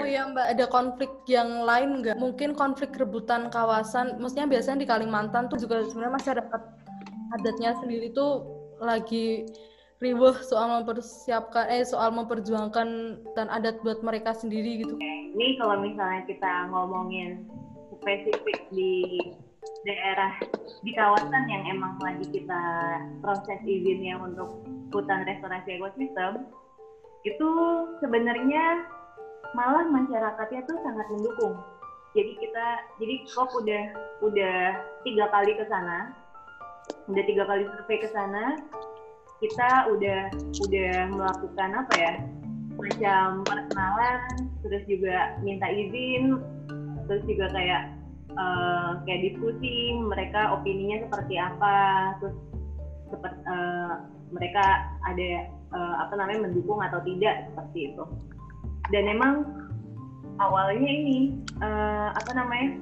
Oh iya Mbak, ada konflik yang lain nggak? Mungkin konflik rebutan kawasan, maksudnya biasanya di Kalimantan tuh juga sebenarnya masyarakat adatnya sendiri tuh lagi riweh soal mempersiapkan eh soal memperjuangkan dan adat buat mereka sendiri gitu. Ini kalau misalnya kita ngomongin spesifik di daerah di kawasan yang emang lagi kita proses izinnya untuk hutan restorasi ekosistem itu sebenarnya malah masyarakatnya tuh sangat mendukung. Jadi kita, jadi kok udah udah tiga kali ke sana, udah tiga kali survei ke sana, kita udah udah melakukan apa ya, macam perkenalan, terus juga minta izin, terus juga kayak uh, kayak diskusi, mereka opininya seperti apa, terus seperti uh, mereka ada uh, apa namanya mendukung atau tidak seperti itu dan emang awalnya ini uh, apa namanya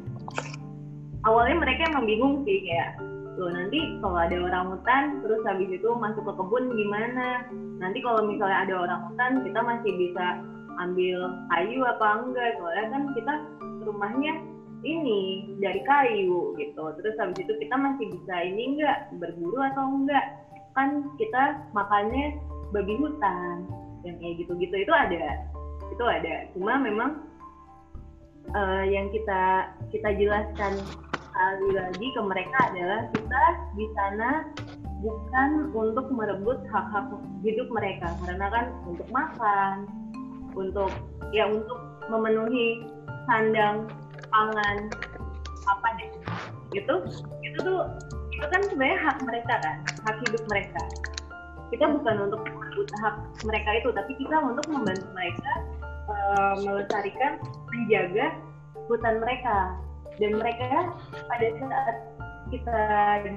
awalnya mereka emang bingung sih kayak loh nanti kalau ada orang hutan terus habis itu masuk ke kebun gimana? Nanti kalau misalnya ada orang hutan kita masih bisa ambil kayu apa enggak? Soalnya kan kita rumahnya ini dari kayu gitu. Terus habis itu kita masih bisa ini enggak berburu atau enggak? Kan kita makannya babi hutan yang kayak gitu-gitu. Itu ada itu ada. Cuma memang uh, yang kita kita jelaskan kali lagi ke mereka adalah kita di sana bukan untuk merebut hak-hak hidup mereka. Karena kan untuk makan untuk ya untuk memenuhi sandang pangan apa deh gitu. Itu tuh itu kan sebenarnya hak mereka kan hak hidup mereka. Kita bukan untuk merebut hak mereka itu tapi kita untuk membantu mereka uh, melestarikan menjaga hutan mereka. Dan mereka pada saat kita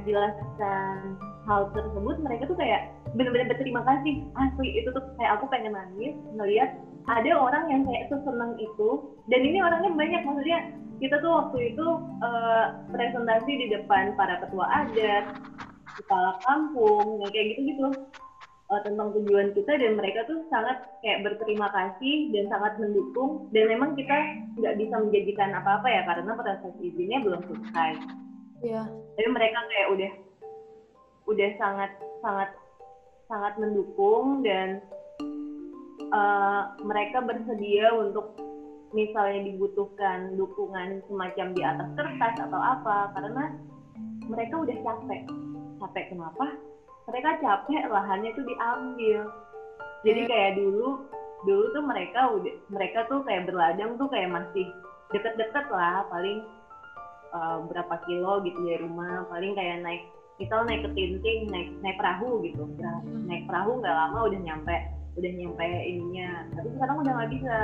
jelaskan hal tersebut mereka tuh kayak benar-benar berterima kasih. Asli itu tuh kayak aku pengen nangis melihat ada orang yang kayak seseneng itu. Dan ini orangnya banyak maksudnya kita tuh waktu itu uh, presentasi di depan para ketua adat kepala kampung kayak gitu gitu uh, tentang tujuan kita dan mereka tuh sangat kayak berterima kasih dan sangat mendukung dan memang kita nggak bisa menjanjikan apa-apa ya karena proses izinnya belum selesai. Iya. Tapi mereka kayak udah udah sangat sangat sangat mendukung dan uh, mereka bersedia untuk misalnya dibutuhkan dukungan semacam di atas kertas atau apa karena mereka udah capek capek kenapa mereka capek lahannya tuh diambil. Jadi kayak dulu dulu tuh mereka udah mereka tuh kayak berladang tuh kayak masih deket-deket lah paling uh, berapa kilo gitu dari rumah paling kayak naik misal naik ke tinting naik naik perahu gitu. Nah, naik perahu nggak lama udah nyampe udah nyampe ininya. Tapi sekarang udah nggak bisa.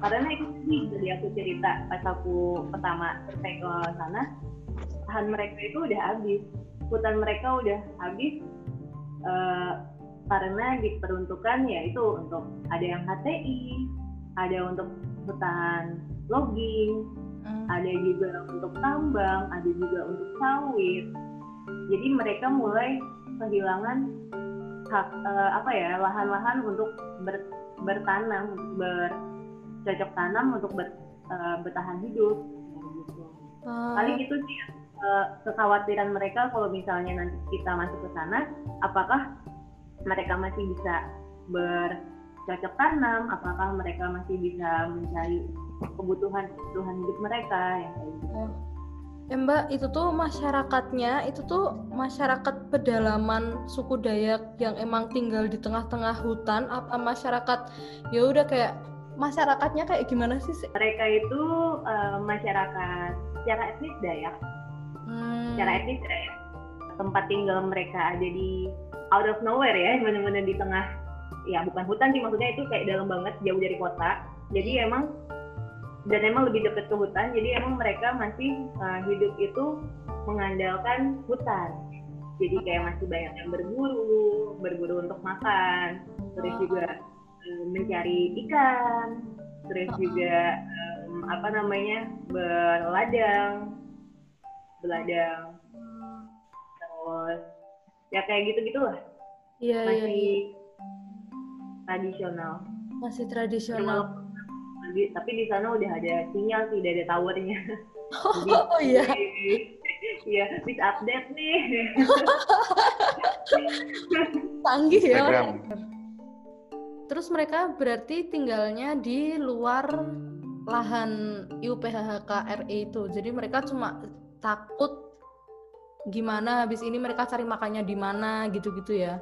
Karena itu sih jadi aku cerita pas aku pertama sampai ke sana lahan mereka itu udah habis. Hutan mereka udah habis uh, karena diperuntukkan ya itu untuk ada yang HTI, ada untuk hutan logging, hmm. ada juga untuk tambang, ada juga untuk sawit. Jadi mereka mulai kehilangan hak uh, apa ya lahan-lahan untuk ber, bertanam, bercocok tanam untuk ber, uh, bertahan hidup. Gitu. Hmm. Paling itu sih kekhawatiran mereka kalau misalnya nanti kita masuk ke sana, apakah mereka masih bisa bercocok tanam, apakah mereka masih bisa mencari kebutuhan kebutuhan hidup mereka yang kayak gitu. Ya Mbak, itu tuh masyarakatnya itu tuh masyarakat pedalaman suku Dayak yang emang tinggal di tengah-tengah hutan apa masyarakat ya udah kayak masyarakatnya kayak gimana sih? Mereka itu uh, masyarakat secara etnis Dayak hmm. secara etnis ya tempat tinggal mereka ada di out of nowhere ya benar-benar di tengah ya bukan hutan sih maksudnya itu kayak dalam banget jauh dari kota. Jadi emang dan emang lebih dekat ke hutan jadi emang mereka masih uh, hidup itu mengandalkan hutan. Jadi kayak masih banyak yang berburu berburu untuk makan terus juga uh, mencari ikan terus juga um, apa namanya berladang beladang terus ya kayak gitu gitulah iya, masih iya, iya. tradisional masih tradisional di, tapi di sana udah ada sinyal sih, udah ada towernya. Oh, oh iya. Iya, bisa update nih. Canggih ya. Instagram. Terus mereka berarti tinggalnya di luar lahan IUPHK RE itu. Jadi mereka cuma takut gimana habis ini mereka cari makannya di mana gitu-gitu ya.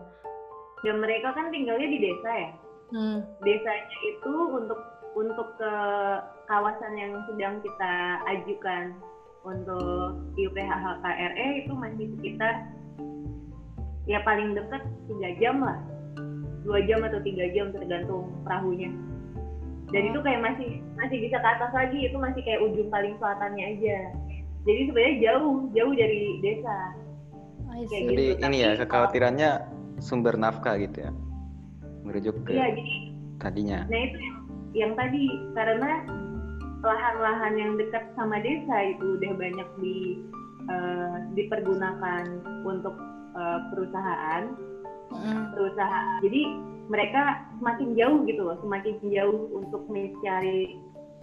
Dan mereka kan tinggalnya di desa ya. Hmm. Desanya itu untuk untuk ke kawasan yang sedang kita ajukan untuk IUPHK RE itu masih sekitar ya paling dekat tiga jam lah dua jam atau tiga jam tergantung perahunya dan itu kayak masih masih bisa ke atas lagi itu masih kayak ujung paling selatannya aja jadi sebenarnya jauh jauh dari desa I Kayak see. Jadi gitu, ini ya tapi kekhawatirannya sumber nafkah gitu ya. Merujuk ke iya jadi tadinya. nah itu yang, yang tadi karena lahan-lahan yang dekat sama desa itu udah banyak di eh, dipergunakan untuk eh, perusahaan Mm. perusahaan. Jadi mereka semakin jauh gitu loh, semakin jauh untuk mencari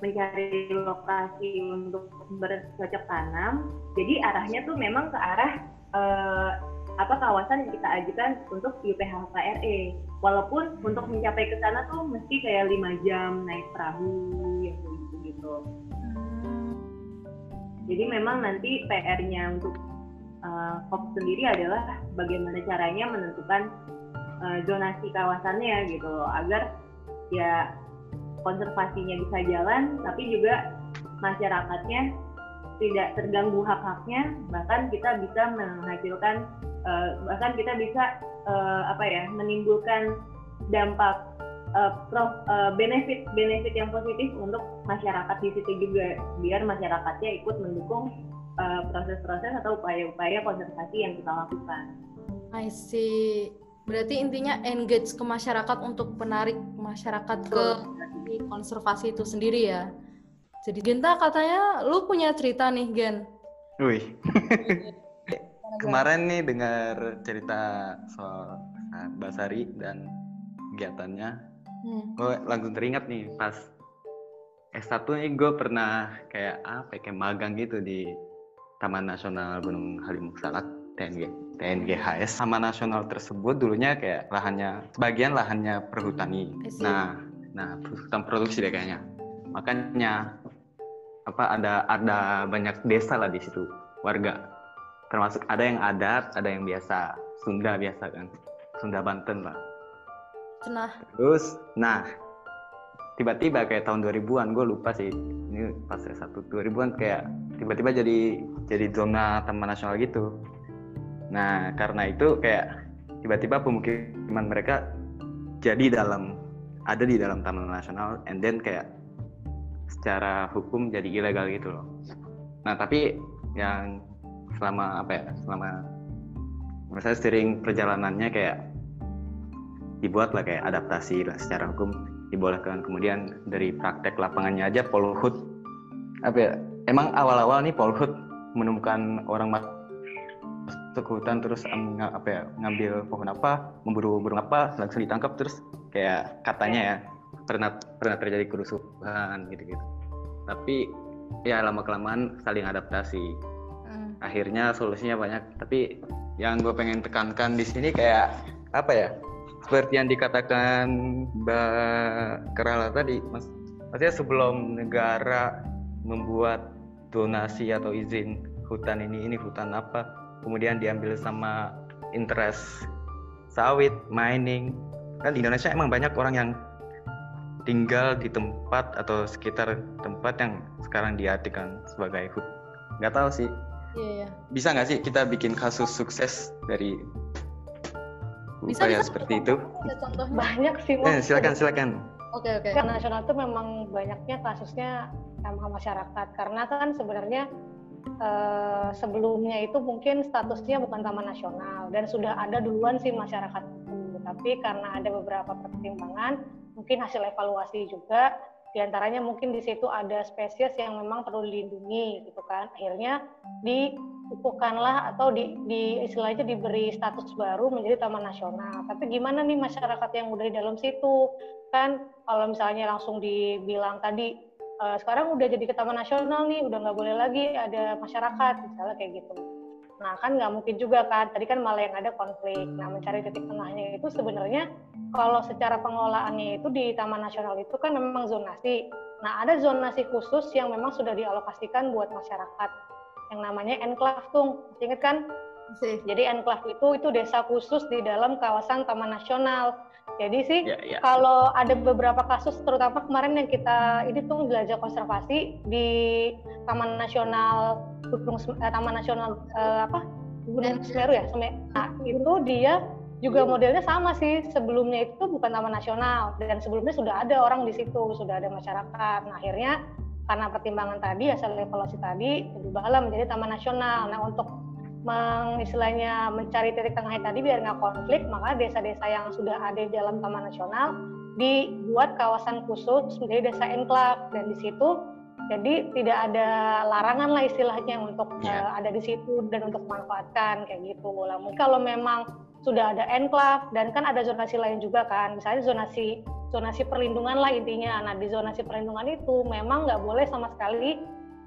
mencari lokasi untuk bercocok tanam. Jadi arahnya tuh memang ke arah eh, apa kawasan yang kita ajukan untuk UPHK RE. Walaupun untuk mencapai ke sana tuh mesti kayak lima jam naik perahu yang gitu gitu. Jadi memang nanti PR-nya untuk uh, COP sendiri adalah bagaimana caranya menentukan uh, zonasi kawasannya gitu loh, agar ya konservasinya bisa jalan tapi juga masyarakatnya tidak terganggu hak-haknya bahkan kita bisa menghasilkan uh, bahkan kita bisa uh, apa ya menimbulkan dampak uh, uh, benefit benefit yang positif untuk masyarakat di situ juga biar masyarakatnya ikut mendukung uh, proses-proses atau upaya-upaya konservasi yang kita lakukan. I see. Berarti intinya engage ke masyarakat untuk menarik masyarakat ke konservasi itu sendiri ya. Jadi Genta katanya lu punya cerita nih Gen. Wih. Kemarin nih dengar cerita soal Mbak Sari dan kegiatannya, Hmm. gue langsung teringat nih pas S1 nih gue pernah kayak apa ya, kayak magang gitu di Taman Nasional Gunung Halimun Salak TNG TNGHS Taman Nasional tersebut dulunya kayak lahannya sebagian lahannya perhutani. See. nah nah hutan produksi deh kayaknya. Makanya apa ada ada banyak desa lah di situ warga. Termasuk ada yang adat ada yang biasa. Sunda biasa kan Sunda Banten lah. Cenah. Terus, nah tiba-tiba kayak tahun 2000-an gue lupa sih. Ini pas S1 2000-an kayak tiba-tiba jadi jadi zona taman nasional gitu. Nah karena itu kayak tiba-tiba pemukiman mereka jadi dalam ada di dalam taman nasional and then kayak secara hukum jadi ilegal gitu loh. Nah tapi yang selama apa ya selama misalnya sering perjalanannya kayak dibuat lah kayak adaptasi lah secara hukum dibolehkan kemudian dari praktek lapangannya aja Polhut apa ya emang awal-awal nih Polhut menemukan orang ke hutan terus nga- apa ya ngambil pohon apa memburu burung apa langsung ditangkap terus kayak katanya ya pernah pernah terjadi kerusuhan gitu-gitu. Tapi ya lama kelamaan saling adaptasi. Hmm. akhirnya solusinya banyak. Tapi yang gue pengen tekankan di sini kayak apa ya seperti yang dikatakan Mbak Kerala tadi mas maksudnya sebelum negara membuat donasi atau izin hutan ini ini hutan apa kemudian diambil sama interest sawit mining kan di Indonesia emang banyak orang yang tinggal di tempat atau sekitar tempat yang sekarang diartikan sebagai hut nggak tahu sih Iya, iya. bisa nggak sih kita bikin kasus sukses dari Bisa, upaya bisa. seperti itu? Ada contohnya? banyak sih Eh, silakan silakan. Oke, oke. Kan nasional itu memang banyaknya kasusnya sama masyarakat karena kan sebenarnya eh, sebelumnya itu mungkin statusnya bukan taman nasional dan sudah ada duluan sih masyarakat itu tapi karena ada beberapa pertimbangan mungkin hasil evaluasi juga di antaranya mungkin di situ ada spesies yang memang perlu dilindungi gitu kan akhirnya dikukuhkanlah atau di, di istilahnya diberi status baru menjadi taman nasional. Tapi gimana nih masyarakat yang udah di dalam situ? Kan kalau misalnya langsung dibilang tadi e, sekarang udah jadi ke taman nasional nih, udah nggak boleh lagi ada masyarakat, misalnya kayak gitu. Nah kan nggak mungkin juga kan, tadi kan malah yang ada konflik. Nah mencari titik tengahnya itu sebenarnya kalau secara pengelolaannya itu di taman nasional itu kan memang zonasi. Nah ada zonasi khusus yang memang sudah dialokasikan buat masyarakat yang namanya enclave tuh. Ingat kan? Jadi enclave itu itu desa khusus di dalam kawasan Taman Nasional. Jadi sih ya, ya. kalau ada beberapa kasus terutama kemarin yang kita ini tuh belajar konservasi di Taman Nasional Gunung eh, Taman Nasional eh, apa? Gunung Semeru ya, Semeru. Nah, itu dia juga modelnya sama sih. Sebelumnya itu bukan Taman Nasional dan sebelumnya sudah ada orang di situ, sudah ada masyarakat. Nah, akhirnya karena pertimbangan tadi hasil evaluasi tadi berubahlah menjadi taman nasional. Nah untuk mengistilahnya mencari titik tengahnya tadi biar nggak konflik maka desa-desa yang sudah ada di dalam taman nasional dibuat kawasan khusus menjadi desa enklave dan di situ jadi tidak ada larangan lah istilahnya untuk yeah. uh, ada di situ dan untuk memanfaatkan kayak gitu. Lalu kalau memang sudah ada enklave dan kan ada zonasi lain juga kan, misalnya zonasi zonasi perlindungan lah intinya. Nah di zonasi perlindungan itu memang nggak boleh sama sekali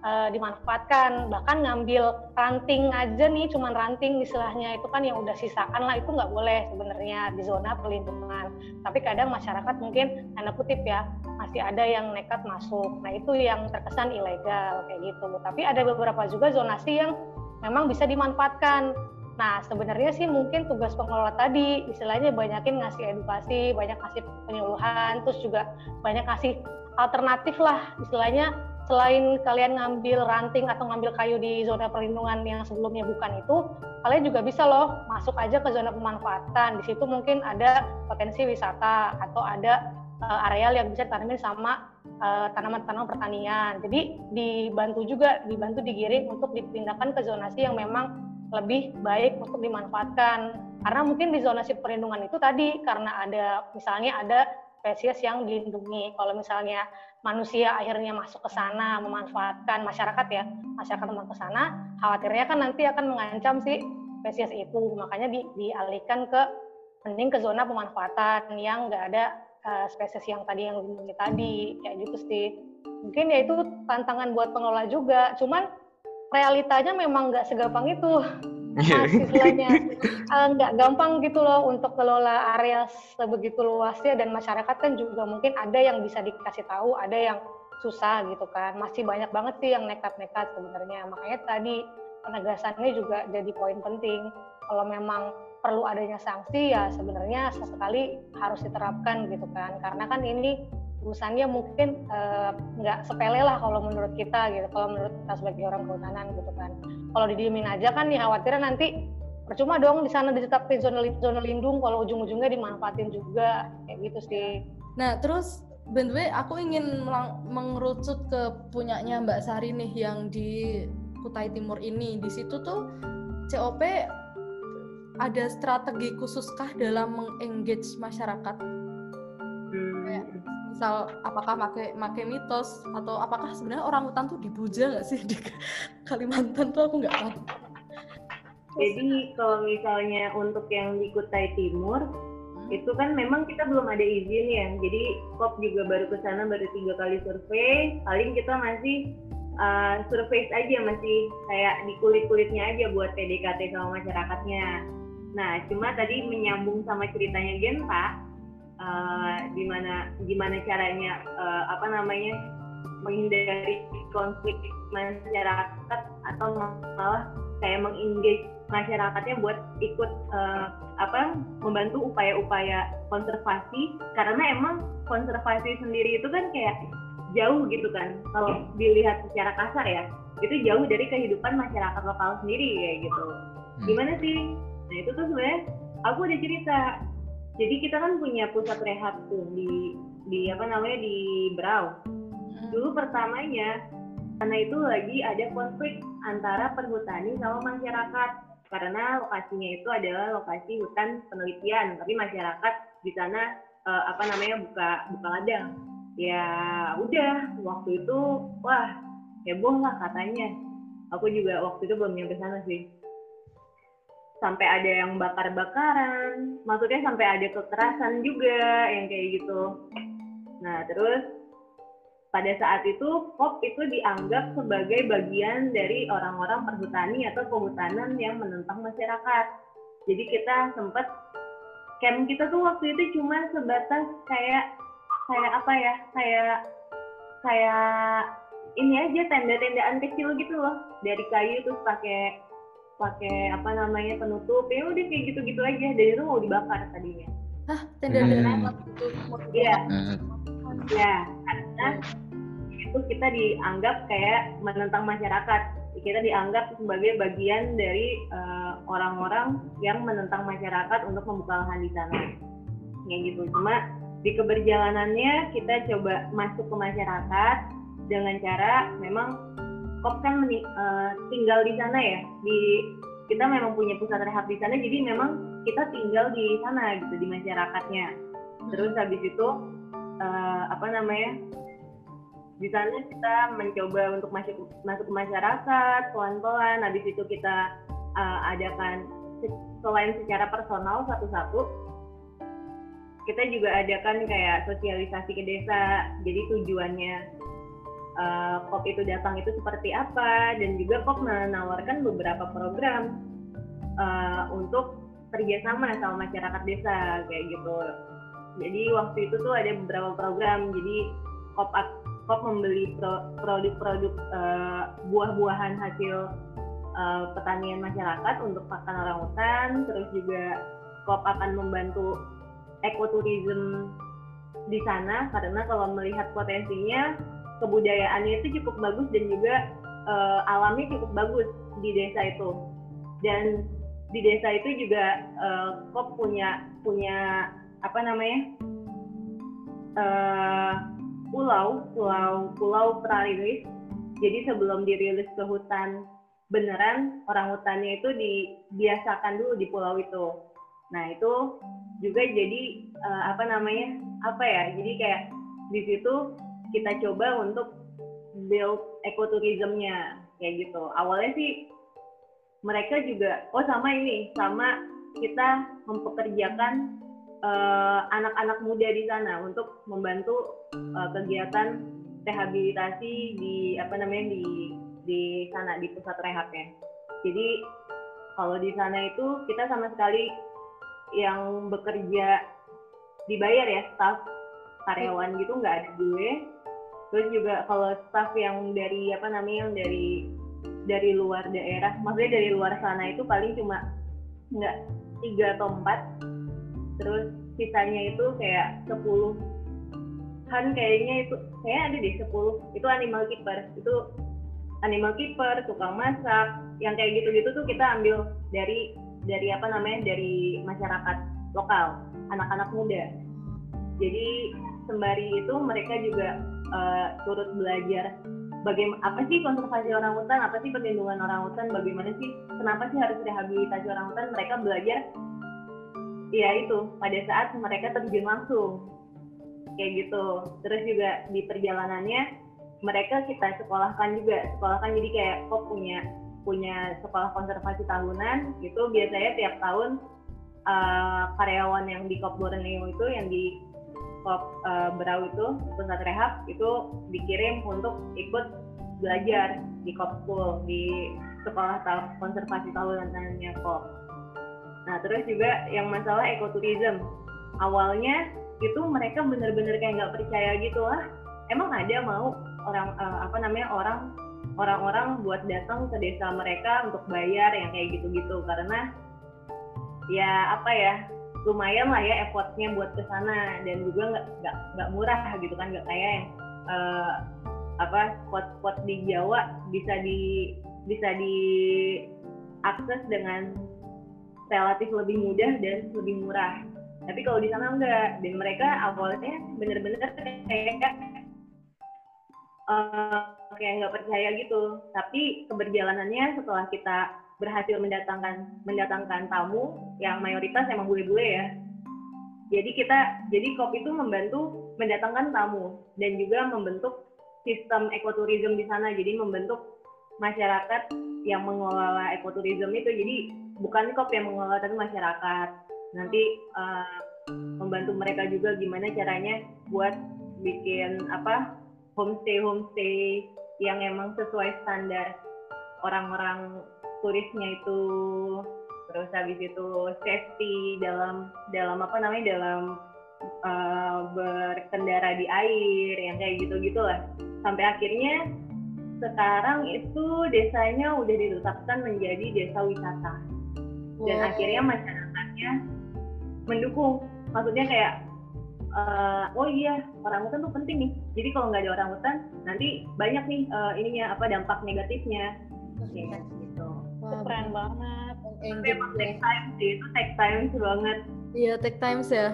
uh, dimanfaatkan. Bahkan ngambil ranting aja nih, cuman ranting istilahnya itu kan yang udah sisakan lah itu nggak boleh sebenarnya di zona perlindungan. Tapi kadang masyarakat mungkin tanda kutip ya masih ada yang nekat masuk. Nah itu yang terkesan ilegal kayak gitu. Tapi ada beberapa juga zonasi yang memang bisa dimanfaatkan Nah, sebenarnya sih mungkin tugas pengelola tadi, istilahnya banyakin ngasih edukasi, banyak ngasih penyuluhan, terus juga banyak ngasih alternatif lah, istilahnya selain kalian ngambil ranting atau ngambil kayu di zona perlindungan yang sebelumnya bukan itu, kalian juga bisa loh masuk aja ke zona pemanfaatan. Di situ mungkin ada potensi wisata atau ada uh, areal yang bisa ditanamin sama uh, tanaman-tanaman pertanian. Jadi dibantu juga, dibantu digiring untuk dipindahkan ke zonasi yang memang lebih baik untuk dimanfaatkan karena mungkin di zonasi perlindungan itu tadi karena ada misalnya ada spesies yang dilindungi. Kalau misalnya manusia akhirnya masuk ke sana memanfaatkan masyarakat ya masyarakat masuk ke sana khawatirnya kan nanti akan mengancam si spesies itu. Makanya di, dialihkan ke mending ke zona pemanfaatan yang nggak ada uh, spesies yang tadi yang dilindungi tadi. Kayak gitu sih. Mungkin ya itu tantangan buat pengelola juga. Cuman realitanya memang nggak segampang itu iya. nah, istilahnya. Eh, nggak uh, gampang gitu loh untuk kelola area sebegitu luasnya dan masyarakat kan juga mungkin ada yang bisa dikasih tahu ada yang susah gitu kan. Masih banyak banget sih yang nekat-nekat sebenarnya. Makanya tadi penegasannya juga jadi poin penting. Kalau memang perlu adanya sanksi ya sebenarnya sesekali harus diterapkan gitu kan. Karena kan ini urusannya mungkin eh, nggak uh, sepele lah kalau menurut kita gitu kalau menurut kita sebagai orang kehutanan gitu kan. Kalau didiemin aja kan ya khawatirnya nanti percuma dong di sana ditetapkan zona zona lindung kalau ujung-ujungnya dimanfaatin juga kayak gitu sih. Nah terus by the way aku ingin mengerucut ke punyanya Mbak Sari nih yang di Kutai Timur ini. Di situ tuh COP ada strategi khususkah dalam mengengage masyarakat? Hmm misal apakah make make mitos atau apakah sebenarnya orang hutan tuh dibuja nggak sih di Kalimantan tuh aku nggak tahu. Jadi kalau misalnya untuk yang di Kutai Timur hmm. itu kan memang kita belum ada izin ya. Jadi KOP juga baru ke sana baru tiga kali survei. Paling kita masih uh, survei aja masih kayak di kulit-kulitnya aja buat PDKT sama masyarakatnya. Nah, cuma tadi menyambung sama ceritanya Genta, uh, gimana gimana caranya uh, apa namanya menghindari konflik masyarakat atau malah kayak mengengage masyarakatnya buat ikut uh, apa membantu upaya-upaya konservasi. Karena emang konservasi sendiri itu kan kayak jauh gitu kan kalau dilihat secara kasar ya itu jauh dari kehidupan masyarakat lokal sendiri kayak gitu. Hmm. gimana sih? Nah itu tuh sebenarnya aku udah cerita jadi kita kan punya pusat rehab tuh di di apa namanya di Brau hmm. dulu pertamanya karena itu lagi ada konflik antara perhutani sama masyarakat. Karena lokasinya itu adalah lokasi hutan penelitian tapi masyarakat di sana uh, apa namanya buka buka ladang. Ya udah waktu itu wah heboh lah katanya. Aku juga waktu itu belum nyampe sana sih sampai ada yang bakar-bakaran maksudnya sampai ada kekerasan juga yang kayak gitu. Nah terus pada saat itu pop itu dianggap sebagai bagian dari orang-orang perhutani atau kehutanan yang menentang masyarakat. Jadi kita sempat camp kita tuh waktu itu cuma sebatas kayak kayak apa ya kayak kayak ini aja tenda-tendaan kecil gitu loh. Dari kayu terus pakai pakai apa namanya penutup ya udah kayak gitu-gitu aja. Dan itu mau dibakar tadinya. Hah, tenda-tenda Hmm. itu mau Iya. Ya karena itu kita dianggap kayak menentang masyarakat. Kita dianggap sebagai bagian dari eh, orang-orang yang menentang masyarakat untuk membuka lahan di sana. Kayak gitu. Cuma di keberjalanannya kita coba masuk ke masyarakat dengan cara memang kop kan eh, tinggal di sana ya. Di kita memang punya pusat rehab di sana jadi memang kita tinggal di sana gitu di masyarakatnya. Terus habis itu eh, apa namanya di sana kita mencoba untuk masuk masuk ke masyarakat pelan-pelan. Habis itu kita eh, adakan se- selain secara personal satu-satu kita juga adakan kayak sosialisasi ke desa. Jadi tujuannya eh, KOP itu datang itu seperti apa dan juga KOP menawarkan beberapa program eh, untuk kerjasama sama masyarakat desa kayak gitu. Jadi waktu itu tuh ada beberapa program jadi KOP KOP membeli pro- produk-produk eh, buah-buahan hasil eh, pertanian masyarakat untuk pakan orang hutan terus juga KOP akan membantu ekoturism di sana karena kalau melihat potensinya kebudayaannya itu cukup bagus dan juga eh, alamnya cukup bagus di desa itu. Dan di desa itu juga eh, kop punya punya apa namanya eh, pulau pulau pulau prarilis. Jadi sebelum dirilis ke hutan beneran orang hutannya itu dibiasakan dulu di pulau itu. Nah itu juga jadi eh, apa namanya apa ya jadi kayak di situ kita coba untuk build ekoturismnya kayak gitu. Awalnya sih mereka juga oh sama ini sama kita mempekerjakan eh, anak-anak muda di sana untuk membantu eh, kegiatan rehabilitasi di apa namanya di di sana di pusat rehabnya. Jadi kalau di sana itu kita sama sekali yang bekerja dibayar ya staff karyawan gitu nggak ada gue terus juga kalau staff yang dari apa namanya yang dari dari luar daerah maksudnya dari luar sana itu paling cuma nggak tiga atau empat. Terus sisanya itu kayak 10 kan kayaknya itu kayak ada deh 10 itu animal keeper. Itu animal keeper tukang masak. Yang kayak gitu-gitu tuh kita ambil dari dari apa namanya dari masyarakat lokal anak-anak muda. Jadi sembari itu mereka juga eh, turut belajar bagaimana apa sih konservasi orang hutan apa sih perlindungan orang hutan bagaimana sih kenapa sih harus rehabilitasi orang hutan mereka belajar ya itu pada saat mereka terjun langsung. Kayak gitu. Terus juga di perjalanannya mereka kita sekolahkan juga sekolahkan jadi kayak kok punya punya sekolah konservasi tahunan gitu biasanya tiap tahun eh, karyawan yang di Kop itu yang di Kop eh, Berau itu pusat rehab itu dikirim untuk ikut belajar di Kop School di sekolah konservasi tahunannya Kop. Nah terus juga yang masalah ekoturism awalnya itu mereka bener-bener kayak nggak percaya gitu lah emang ada mau orang eh, apa namanya orang orang-orang buat datang ke desa mereka untuk bayar yang kayak gitu-gitu karena ya apa ya lumayan lah ya effortnya buat ke sana. Dan juga nggak nggak nggak murah gitu kan nggak kayak yang eh, apa spot-spot di Jawa bisa di bisa diakses dengan relatif lebih mudah dan lebih murah. Tapi kalau di sana enggak dan mereka awalnya bener-bener kayak eh, kayak nggak percaya gitu. Tapi keberjalanannya setelah kita berhasil mendatangkan mendatangkan tamu yang mayoritas emang bule-bule ya. Jadi kita jadi KOP itu membantu mendatangkan tamu dan juga membentuk sistem ekoturism di sana. Jadi membentuk masyarakat yang mengelola ekoturism itu. Jadi bukan kok yang mengelola tapi masyarakat. Nanti uh, membantu mereka juga gimana caranya buat bikin apa homestay homestay yang emang sesuai standar orang-orang turisnya itu. Terus habis itu safety dalam dalam apa namanya dalam uh, berkendara di air yang kayak gitu gitulah sampai akhirnya sekarang itu desanya udah ditetapkan menjadi desa wisata. Dan wow. akhirnya masyarakatnya mendukung. Maksudnya kayak uh, oh iya orang hutan tuh penting nih. Jadi kalau nggak ada orang hutan nanti banyak nih uh, ininya apa dampak negatifnya. Kayak gitu Wah, keren banget. Tapi emang take time sih itu take time banget. Iya take time ya.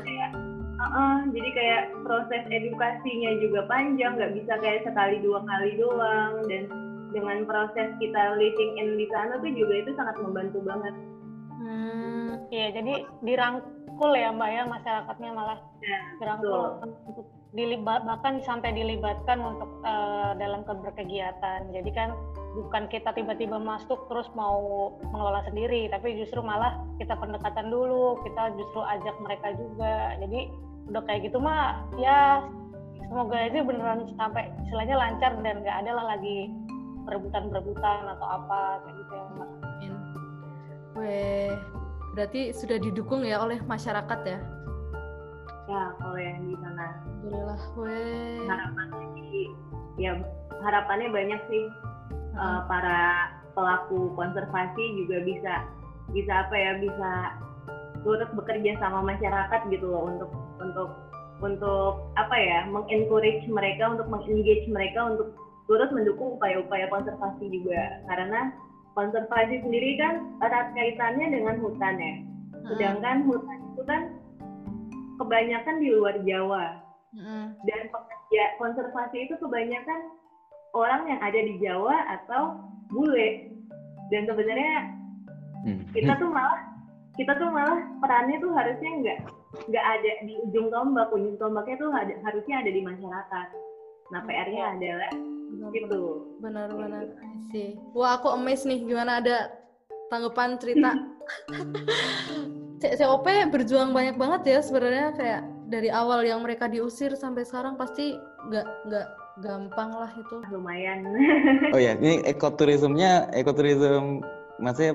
Uh -uh, jadi kayak proses edukasinya juga panjang nggak bisa kayak sekali dua kali doang. Dan dengan proses kita living in di sana tuh juga itu sangat membantu banget. Hmm, iya jadi dirangkul ya mbak ya masyarakatnya malah ya, dirangkul untuk dilibat bahkan sampai dilibatkan untuk uh, dalam keberkegiatan jadi kan bukan kita tiba-tiba masuk terus mau mengelola sendiri tapi justru malah kita pendekatan dulu kita justru ajak mereka juga jadi udah kayak gitu mah ya semoga aja beneran sampai istilahnya lancar dan nggak ada lah lagi perebutan-perebutan atau apa kayak gitu ya mbak. Weh, berarti sudah didukung ya oleh masyarakat ya? ya kalau yang di sana alhamdulillah weh. Harapannya sih ya harapannya banyak sih. Hmm. uh, para pelaku konservasi juga bisa bisa apa ya bisa turut bekerja sama masyarakat gitu loh untuk untuk untuk apa ya mengencourage mereka untuk mengengage mereka untuk turut mendukung upaya-upaya konservasi juga. Karena konservasi sendiri kan erat kaitannya dengan hutan ya. Sedangkan hutan itu kan kebanyakan di luar Jawa mm. dan pekerja konservasi itu kebanyakan orang yang ada di Jawa atau bule. Dan sebenarnya mm. kita tuh malah kita tuh malah perannya tuh harusnya nggak nggak ada di ujung tombak. Ujung tombaknya tuh ada, harusnya ada di masyarakat. Nah PR-nya iya. adalah benar, gitu. Benar-benar. Sih wah aku emes nih gimana ada tanggapan cerita. COP berjuang banyak banget ya sebenarnya kayak dari awal yang mereka diusir sampai sekarang pasti nggak nggak gampang lah itu lumayan oh ya ini ekoturismnya ekoturism maksudnya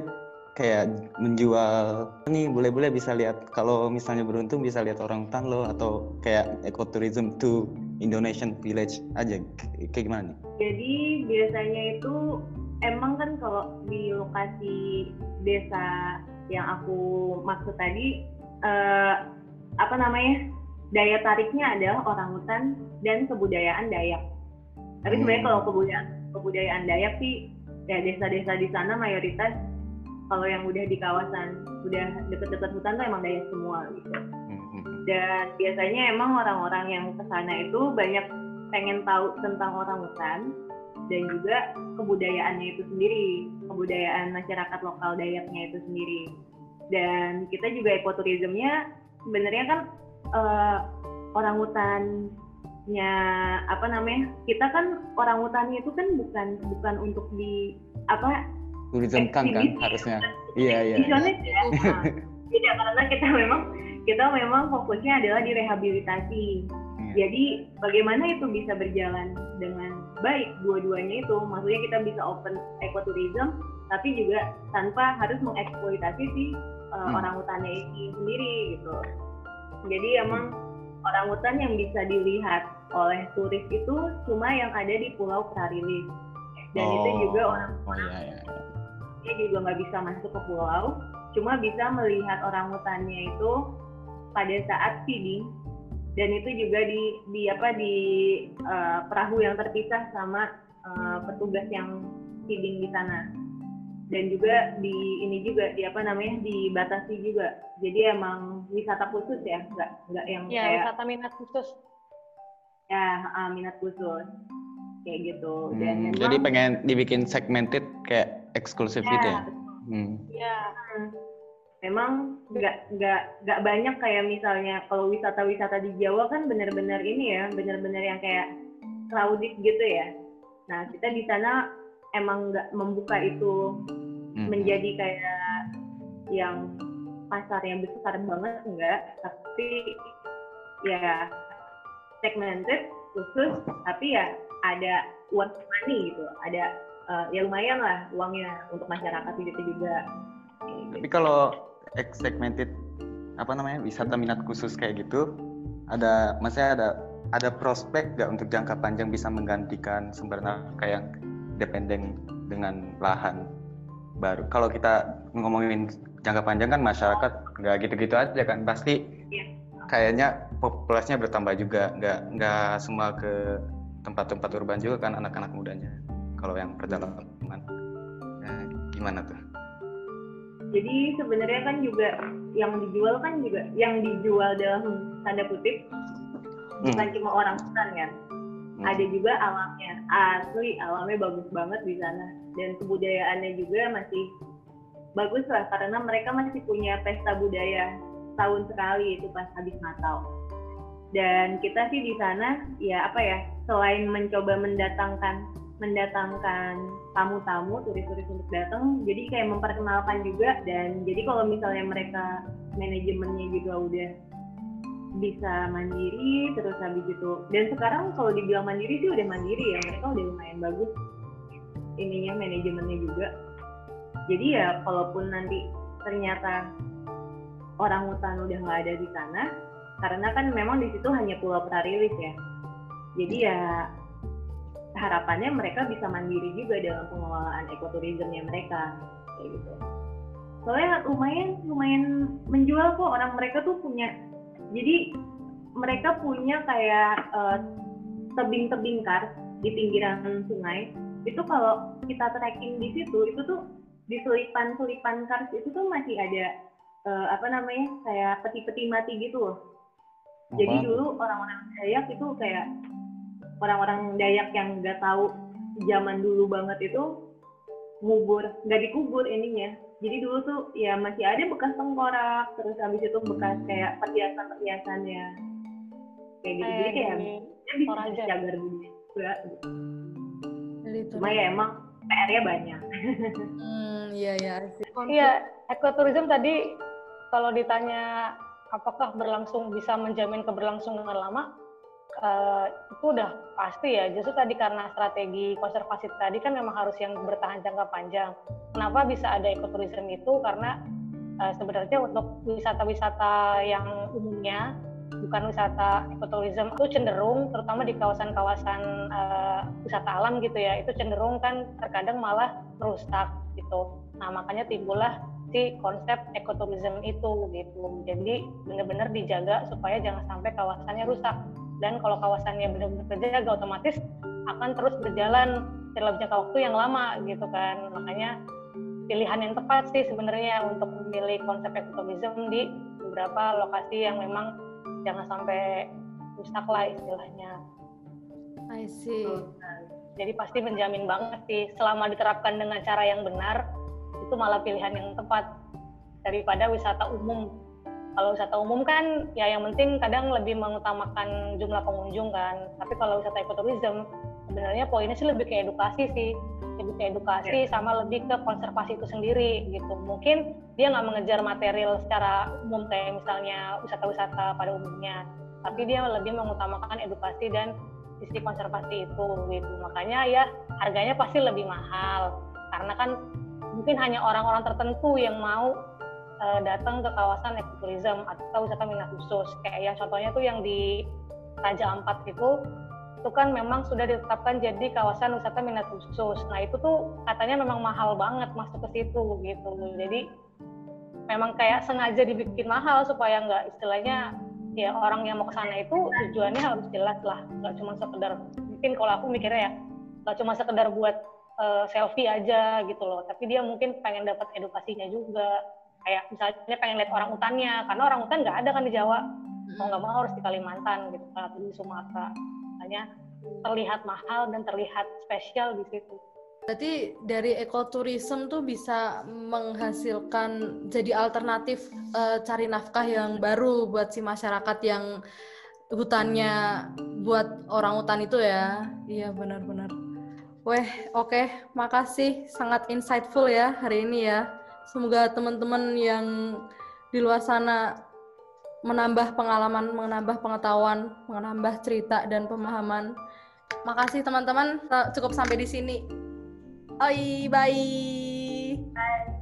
kayak menjual ini boleh-boleh bisa lihat kalau misalnya beruntung bisa lihat orang hutan lo atau kayak ekoturism to Indonesian village aja kayak gimana nih? Jadi biasanya itu emang kan kalau di lokasi desa yang aku maksud tadi uh, apa namanya daya tariknya adalah orang hutan dan kebudayaan Dayak. Tapi hmm. sebenarnya kalau kebudayaan kebudayaan Dayak sih ya desa-desa di sana mayoritas kalau yang udah di kawasan udah deket-deket hutan tuh emang Dayak semua gitu. Hmm. Dan biasanya emang orang-orang yang ke sana itu banyak pengen tahu tentang orang hutan dan juga kebudayaannya itu sendiri, kebudayaan masyarakat lokal Dayaknya itu sendiri. Dan kita juga ekoturismnya sebenarnya kan uh, orang hutannya apa namanya? Kita kan orang hutannya itu kan bukan bukan untuk di apa turismkan kan harusnya. Iya iya. ya. Tidak karena kita memang kita memang fokusnya adalah di rehabilitasi Iya. Jadi bagaimana itu bisa berjalan dengan baik dua-duanya itu, maksudnya kita bisa open ekoturism, tapi juga tanpa harus mengeksploitasi si uh, hmm. orang hutannya ini sendiri gitu. Jadi emang orang hutan yang bisa dilihat oleh turis itu cuma yang ada di Pulau Prarilis dan oh. itu juga orang oh, iya, iya. dia juga nggak bisa masuk ke pulau, cuma bisa melihat orang hutannya itu pada saat feeding dan itu juga di di apa di uh, perahu yang terpisah sama uh, petugas yang feeding di sana dan juga di ini juga di apa namanya dibatasi juga. Jadi emang wisata khusus ya nggak nggak yang ya, kayak wisata minat khusus. Ya uh, minat khusus. Kayak gitu. Dan hmm, memang, jadi pengen dibikin segmented kayak eksklusif ya, gitu ya? Hmm. ya memang nggak nggak nggak banyak kayak misalnya kalau wisata-wisata di Jawa kan benar-benar ini ya benar-benar yang kayak crowded gitu ya. Nah kita di sana emang nggak membuka itu Hmm. menjadi kayak yang pasar yang besar banget enggak. Tapi ya segmented khusus tapi ya ada worth money gitu. Ada eh, ya lumayan lah uangnya untuk masyarakat itu juga. Tapi kalau ex- segmented apa namanya wisata minat khusus kayak gitu, ada maksudnya ada ada prospek nggak untuk jangka panjang bisa menggantikan sumber nafkah yang dependen dengan lahan baru. Kalau kita ngomongin jangka panjang kan masyarakat nggak gitu-gitu aja kan pasti Iya. kayaknya populasinya bertambah juga. Nggak nggak semua ke tempat-tempat urban juga kan anak-anak mudanya. Kalau yang pedalaman nah, gimana tuh? Jadi sebenarnya kan juga yang dijual kan juga yang dijual dalam tanda kutip bukan cuma orang hutan kan Hmm. ada juga alamnya. Asli alamnya bagus banget di sana. Dan kebudayaannya juga masih bagus lah karena mereka masih punya pesta budaya tahun sekali itu pas habis Natal. Dan kita sih di sana ya apa ya selain mencoba mendatangkan mendatangkan tamu-tamu turis-turis untuk datang jadi kayak memperkenalkan juga. Dan jadi kalau misalnya mereka manajemennya juga udah bisa mandiri terus habis itu dan sekarang kalau dibilang mandiri sih udah mandiri ya mereka udah lumayan bagus ininya manajemennya juga. Jadi ya kalaupun nanti ternyata orang hutan udah nggak ada di sana karena kan memang di situ hanya pulau prarilis ya. Jadi ya harapannya mereka bisa mandiri juga dalam pengelolaan ekoturismnya mereka kayak gitu. Soalnya lumayan lumayan menjual kok orang mereka tuh punya jadi mereka punya kayak eh, tebing-tebing kars di pinggiran sungai. Itu kalau kita trekking di situ itu tuh di selipan-selipan kars itu tuh masih ada eh, apa namanya kayak peti-peti mati gitu loh. Jadi Apa? dulu orang-orang Dayak itu kayak orang-orang Dayak yang nggak tahu zaman dulu banget itu ngubur nggak dikubur ininya jadi dulu tuh ya masih ada bekas tengkorak terus habis itu bekas Hmm. kayak perhiasan-perhiasannya kayak gitu jadi kayak di ya bisa Toraja. jaga budaya juga gitu. Cuma ya emang PR-nya banyak Hmm, iya ya. Iya, ekoturism tadi kalau ditanya apakah berlangsung bisa menjamin keberlangsungan lama, eh, itu udah pasti ya. Justru tadi karena strategi konservasi tadi kan memang harus yang bertahan jangka panjang. Kenapa bisa ada ekoturism itu? Karena eh, sebenarnya untuk wisata-wisata yang umumnya bukan wisata ekoturism itu cenderung terutama di kawasan-kawasan eh, wisata alam gitu ya itu cenderung kan terkadang malah merusak gitu nah makanya timbullah si konsep ekoturism itu gitu jadi benar-benar dijaga supaya jangan sampai kawasannya rusak dan kalau kawasannya benar-benar terjaga otomatis akan terus berjalan dalam jangka waktu yang lama gitu kan makanya pilihan yang tepat sih sebenarnya untuk memilih konsep ekoturism di beberapa lokasi yang memang jangan sampai rusak lah istilahnya. I see. Jadi pasti menjamin banget sih selama diterapkan dengan cara yang benar itu malah pilihan yang tepat daripada wisata umum. Kalau wisata umum kan ya yang penting kadang lebih mengutamakan jumlah pengunjung kan. Tapi kalau wisata ekoturism sebenarnya poinnya sih lebih ke edukasi sih. Lebih ke edukasi sama lebih ke konservasi itu sendiri gitu. Mungkin dia nggak mengejar material secara umum kayak misalnya wisata-wisata pada umumnya. Tapi dia lebih mengutamakan edukasi dan sisi konservasi itu gitu. Makanya ya harganya pasti lebih mahal. Karena kan mungkin hanya orang-orang tertentu yang mau uh, datang ke kawasan ekoturism atau wisata minat khusus kayak yang contohnya tuh yang di Raja Ampat itu itu kan memang sudah ditetapkan jadi kawasan wisata minat khusus. Nah itu tuh katanya memang mahal banget masuk ke situ gitu. Jadi memang kayak sengaja dibikin mahal supaya nggak istilahnya ya orang yang mau ke sana itu tujuannya harus jelas lah, nggak cuma sekedar mungkin kalau aku mikirnya ya nggak cuma sekedar buat uh, selfie aja gitu loh, tapi dia mungkin pengen dapat edukasinya juga. Kayak misalnya pengen lihat orang hutannya, karena orang hutan nggak ada kan di Jawa, mau nggak mau harus di Kalimantan gitu atau di Sumatera makanya terlihat mahal dan terlihat spesial di situ. Berarti dari ekoturism tuh bisa menghasilkan jadi alternatif uh, cari nafkah yang baru buat si masyarakat yang hutannya buat orang hutan itu ya. Iya benar-benar. Weh, oke, okay. makasih sangat insightful ya hari ini ya. Semoga teman-teman yang di luar sana menambah pengalaman, menambah pengetahuan, menambah cerita dan pemahaman. Makasih teman-teman, cukup sampai di sini. Oi, bye.